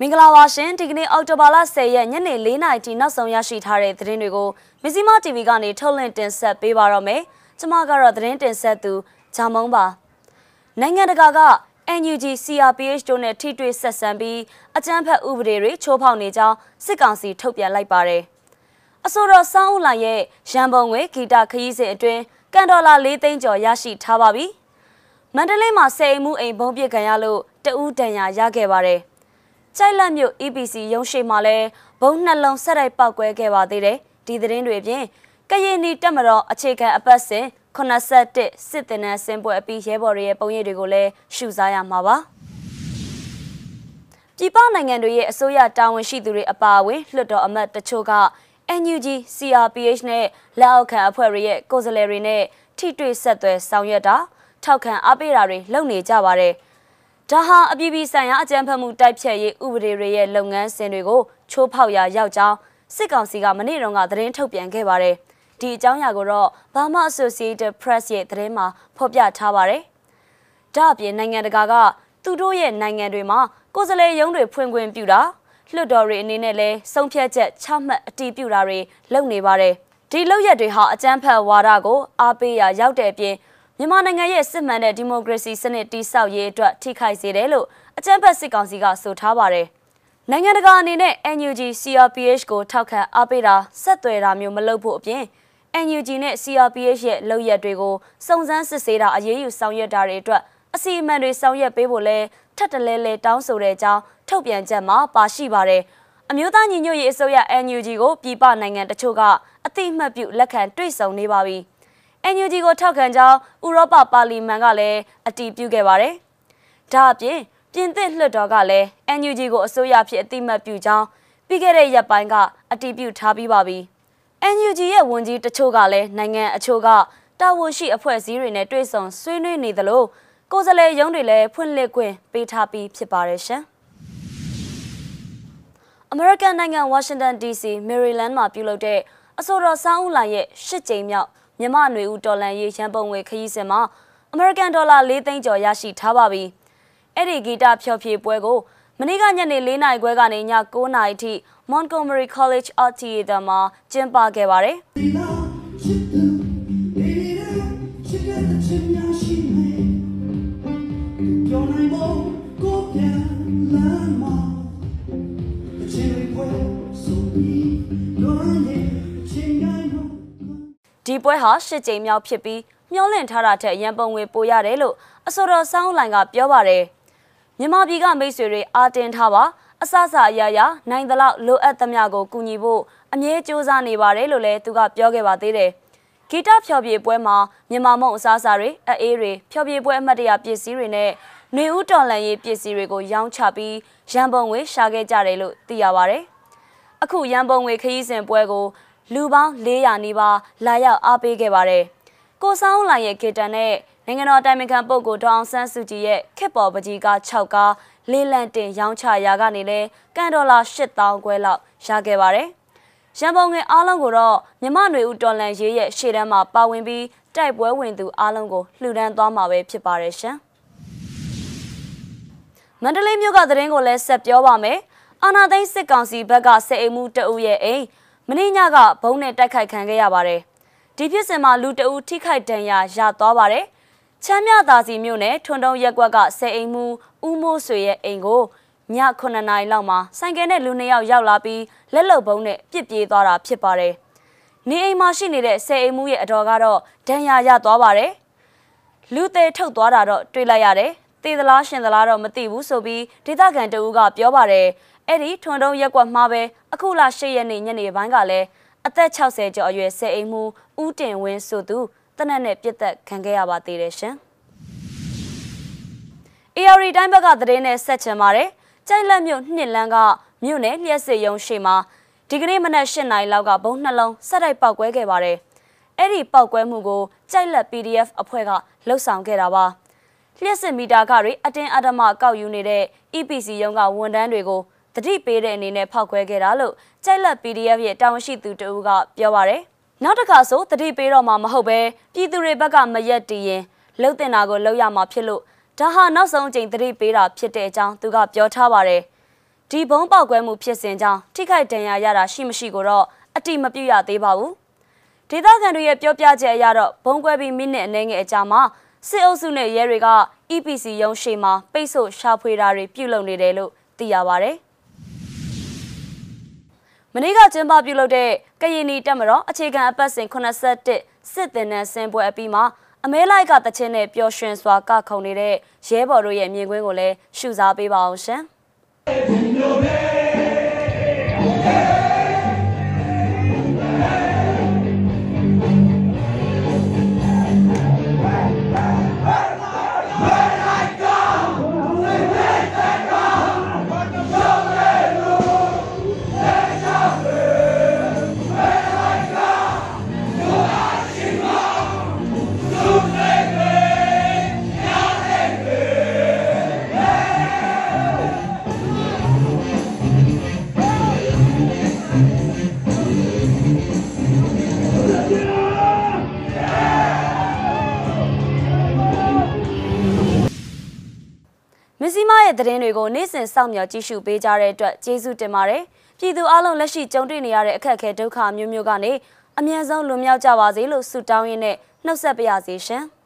မင်္ဂလာပါရှင်ဒီကနေ့အောက်တိုဘာလ10ရက်ညနေ4နာရီထိနောက်ဆုံးရရှိထားတဲ့သတင်းတွေကိုမဇီမာ TV ကနေထုတ်လွှင့်တင်ဆက်ပေးပါတော့မယ်။ကျွန်မကတော့သတင်းတင်ဆက်သူဂျာမုံပါ။နိုင်ငံတကာက NUG CRPH တို့နဲ့ထိတွေ့ဆက်ဆံပြီးအကြမ်းဖက်ဥပဒေတွေချိုးဖောက်နေကြောင်းစစ်ကောင်စီထုတ်ပြန်လိုက်ပါတယ်။အဆိုတော်စောင်းဦးလိုင်ရဲ့ရန်ပုံငွေဂီတခရီးစဉ်အတွင်းကန်ဒေါ်လာ၄သိန်းကျော်ရရှိထားပါပြီ။မန္တလေးမှာစေအိမ်မှုအိမ်ဘုံပြစ်ခံရလို့တဦးတန်ရာရခဲ့ပါတယ်။ ကြိုက်လက်မြို့ EPC ရုံးရှိမှာလဲဘုံနှလုံးဆက်တိုက်ပောက်ကွဲခဲ့ပါသေးတယ်ဒီသတင်းတွေပြင်ကရင်နီတက်မတော်အခြေခံအပတ်စဉ်81စစ်တင်နန်းစင်ပွဲအပြီးရဲဘော်တွေရဲ့ပုံရိပ်တွေကိုလည်းရှုစားရမှာပါပြည်ပနိုင်ငံတွေရဲ့အစိုးရတာဝန်ရှိသူတွေအပါအဝင်လွှတ်တော်အမတ်တချို့က NUG CRPH နဲ့လက်အောက်ခံအဖွဲ့တွေရဲ့ကိုယ်စားလှယ်တွေနဲ့ထိတွေ့ဆက်သွယ်ဆောင်ရွက်တာထောက်ခံအားပေးတာတွေလုပ်နေကြပါတယ်။ ဒါဟာအပြည်ပြည်ဆိုင်ရာအကြမ်းဖက်မှုတိုက်ဖျက်ရေးဥပဒေတွေရဲ့လုပ်ငန်းစဉ်တွေကိုချိုးဖောက်ရာရောက်ကြောင်းစစ်ကောင်စီကမနေ့တုန်းကသတင်းထုတ်ပြန်ခဲ့ပါတယ်။ဒီအကြောင်းအရာကိုတော့ Burma Associated Press ရဲ့သတင်းမှာဖော်ပြထားပါတယ်။ဒါ့အပြင်နိုင်ငံတကာကသူတို့ရဲ့နိုင်ငံတွေမှာကိုယ်စားလှယ်ရုံးတွေဖွင့်ခွင့်ပြုတာလွှတ်တော်တွေအနေနဲ့လည်းဆုံးဖြတ်ချက်ချမှတ်အတည်ပြုတာတွေလုပ်နေပါတယ်။ဒီလုပ်ရက်တွေဟာအကြမ်းဖက်ဝါဒကိုအားပေးရာရောက်တဲ့အပြင် မြန်မာနိုင်ငံရဲ့စစ်မှန်တဲ့ဒီမိုကရေစီစနစ်တည်ဆောက်ရေးအတွက်ထိခိုက်စေတယ်လို့အကြံဖက်စစ်ကောင်စီကဆိုထားပါတယ်။နိုင်ငံတကာအနေနဲ့ NUG CRPH ကိုထောက်ခံအားပေးတာဆက်သွယ်တာမျိုးမလုပ်ဖို့အပြင် NUG နဲ့ CRPH ရဲ့လုပ်ရက်တွေကိုစုံစမ်းစစ်ဆေးတာအရေးယူဆောင်ရွက်တာတွေအတွက်အစီအမံတွေဆောင်ရွက်ပေးဖို့လဲထပ်တလဲလဲတောင်းဆိုတဲ့အကြောင်းထုတ်ပြန်ချက်မှာပါရှိပါတယ်။အမျိုးသားညီညွတ်ရေးအစိုးရ NUG ကိုပြည်ပနိုင်ငံတချို့ကအတိအမှတ်ပြုလက်ခံတွေ့ဆုံနေပါပြီ။ NUG ကိုထောက်ခံကြောင်းဥရောပပါလီမန်ကလည်းအတည်ပြုခဲ့ပါတယ်။ဒါအပြင်ပြင်သစ်လွှတ်တော်ကလည်း NUG ကိုအစိုးရဖြစ်အတိမတ်ပြုကြောင်းပြီးခဲ့တဲ့ရက်ပိုင်းကအတည်ပြုထားပြီးပါပြီ။ NUG ရဲ့ဝန်ကြီးတချို့ကလည်းနိုင်ငံအချို့ကတာဝန်ရှိအဖွဲ့အစည်းတွေနဲ့တွေ့ဆုံဆွေးနွေးနေသလိုကိုယ်စားလှယ်ရုံးတွေလည်းဖွင့်လှစ်ခွင့်ပေးထားပြီးဖြစ်ပါတယ်ရှင်။အမေရိကန်နိုင်ငံဝါရှင်တန် DC မေရီလန်းမှာပြုလုပ်တဲ့အဆိုတော်ဆောင်းဦးလိုင်ရဲ့ရှစ်ကြိမ်မြောက် မြမနွေဦးဒေါ်လာရေးရန်ပုံငွေခရီးစဉ်မှာအမေရိကန်ဒေါ်လာ၄သိန်းကျော်ရရှိထားပါပြီ။အဲ့ဒီဂီတဖျော်ဖြေပွဲကိုမနေ့ကညနေ၄နာရီခွဲကနေည9နာရီထိ Montgomery College Art Theater မှာကျင်းပခဲ့ပါတယ်။ ပွဲဟာ၈ကြိမ်မြောက်ဖြစ်ပြီးမျောလင့်ထားတာထက်ရန်ပုံငွေပိုရတယ်လို့အစောတော်ဆောင်းလိုင်ကပြောပါတယ်မြန်မာပြည်ကမိတ်ဆွေတွေအာတင်ထားပါအစစအရာရာနိုင်သလောက်လိုအပ်သမျှကိုကူညီဖို့အမြဲစူးစမ်းနေပါတယ်လို့လည်းသူကပြောခဲ့ပါသေးတယ်ဂီတဖျော်ဖြေပွဲမှာမြန်မာမုံအစားအစာတွေအေးတွေဖျော်ဖြေပွဲအမှတ်တရပစ္စည်းတွေနဲ့နေဦးတော်လန်ရေးပစ္စည်းတွေကိုရောင်းချပြီးရန်ပုံငွေရှာခဲ့ကြတယ်လို့သိရပါဗျ။အခုရန်ပုံငွေခရီးစဉ်ပွဲကို လူပေါင်း400နီးပါးလာရောက်အားပေးခဲ့ပါတယ်။ကိုဆောင်လိုင်ရဲ့ကေတန်နဲ့နိုင်ငံတော်တိုင်ပင်ခံပုဂ္ဂိုလ်ဒေါအောင်ဆန်းစုကြည်ရဲ့ခက်ပေါ်ပကြီးကား6ကားလေးလံတင်ရောင်းချရာကနေလဲကန်ဒေါ်လာ8000ခွဲလောက်ရခဲ့ပါတယ်။ရန်ပုံငွေအားလုံးကိုတော့မြမနွေဦးတော်လန်ရေးရဲ့ရှေ့တန်းမှာပါဝင်ပြီးတိုက်ပွဲဝင်သူအားလုံးကိုလှူဒန်းသွားမှာပဲဖြစ်ပါတယ်ရှင်။မန္တလေးမြို့ကသတင်းကိုလည်းဆက်ပြောပါမယ်။အာနာသိန်းစစ်ကောင်စီဘက်ကစစ်အိမ်မှုတအုပ်ရဲ့အိမ် မင်းညကဘုံနဲ့တိုက်ခိုက်ခံခဲ့ရပါတယ်။ဒီဖြစ်စဉ်မှာလူတအူထိခိုက်ဒဏ်ရာရသွားပါတယ်။ချမ်းမြသာစီမြို့နယ်ထွန်းတုံးရက်ကွက်ကဆယ်အိမ်မှုဦးမိုးဆွေရဲ့အိမ်ကိုည9နာရီလောက်မှာဆိုင်ကယ်နဲ့လူနှစ်ယောက်ရောက်လာပြီးလက်လုံဘုံနဲ့ပြစ်ပြေးသွားတာဖြစ်ပါတယ်။နေအိမ်မှာရှိနေတဲ့ဆယ်အိမ်မှုရဲ့အတော်ကတော့ဒဏ်ရာရသွားပါတယ်။လူသေးထုတ်သွားတာတော့တွေ့လိုက်ရတယ်။သေသလားရှင်သလားတော့မသိဘူးဆိုပြီးဒေသခံတအူးကပြောပါတယ်။ အဲ့ဒီထွန်တုံးရက်ကွက်မှာပဲအခုလ၈ရက်နေ့ညနေပိုင်းကလည်းအသက်60ကျော်အရွယ်ဆယ်အိမ်မှုဦးတင်ဝင်းဆိုသူတနက်နဲ့ပြစ်သက်ခံခဲ့ရပါသေးတယ်ရှင်။ AR တိုင်းဘက်ကသတင်းနဲ့ဆက်ချင်ပါတယ်။ကြိုက်လက်မြို့နှစ်လန်းကမြို့နယ်လျှက်စစ်ရုံရှိမှာဒီကနေ့မနက်၈နာရီလောက်ကဘုံနှလုံးဆက်တိုက်ပောက်ကွဲခဲ့ပါတယ်။အဲ့ဒီပောက်ကွဲမှုကိုကြိုက်လက် PDF အဖွဲ့ကလှုပ်ဆောင်ခဲ့တာပါ။လျှက်စစ်မီတာခတွေအတင်းအဓမ္မကောက်ယူနေတဲ့ EPC ရုံးကဝန်ထမ်းတွေကို တတိပေးတဲ့အနေနဲ့ဖောက်ခွဲခဲ့တာလို့ကြိုက်လက် PDF ရဲ့တာဝန်ရှိသူတဦးကပြောပါရယ်နောက်တစ်ခါဆိုတတိပေးတော့မှာမဟုတ်ပဲပြည်သူတွေဘက်ကမရက်တည်ရင်လှုပ်တင်တာကိုလှုပ်ရမှာဖြစ်လို့ဒါဟာနောက်ဆုံးအကြိမ်တတိပေးတာဖြစ်တဲ့အကြောင်းသူကပြောထားပါရယ်ဒီဘုံပေါက်ကွဲမှုဖြစ်စဉ်ကြောင့်ထိခိုက်ဒဏ်ရာရတာရှိမရှိကိုတော့အတိမပြုတ်ရသေးပါဘူးဒေသခံတွေရဲ့ပြောပြချက်အရတော့ဘုံကွဲပြီးမိနစ်အနည်းငယ်အကြာမှာစစ်အုပ်စုနဲ့ရဲတွေက EPC ရုံးရှိမှာပိတ်ဆို့ရှာဖွေတာတွေပြုလုပ်နေတယ်လို့သိရပါဗျ။ မနေ့ကကျင်းပပြုလုပ်တဲ့ကရင်နီတက်မတော်အခြေခံအပတ်စဉ်81စစ်တင်နန်းစင်ပွဲအပြီးမှာအမဲလိုက်ကတချင်းနဲ့ပျော်ရွှင်စွာကခုန်နေတဲ့ရဲဘော်တို့ရဲ့မြင်ကွင်းကိုလည်းရှုစားပေးပါအောင်ရှင် သတင်းတွေကိုနေ့စဉ်စောင့်မျှော်ကြည့်ရှုပေးကြတဲ့အတွက်ကျေးဇူးတင်ပါတယ်။ပြည်သူအလုံးလက်ရှိကြုံတွေ့နေရတဲ့အခက်အခဲဒုက္ခမျိုးမျိုးကနေအမြန်ဆုံးလွန်မြောက်ကြပါစေလို့ဆုတောင်းရင်းနဲ့နှုတ်ဆက်ပါရစေရှင်။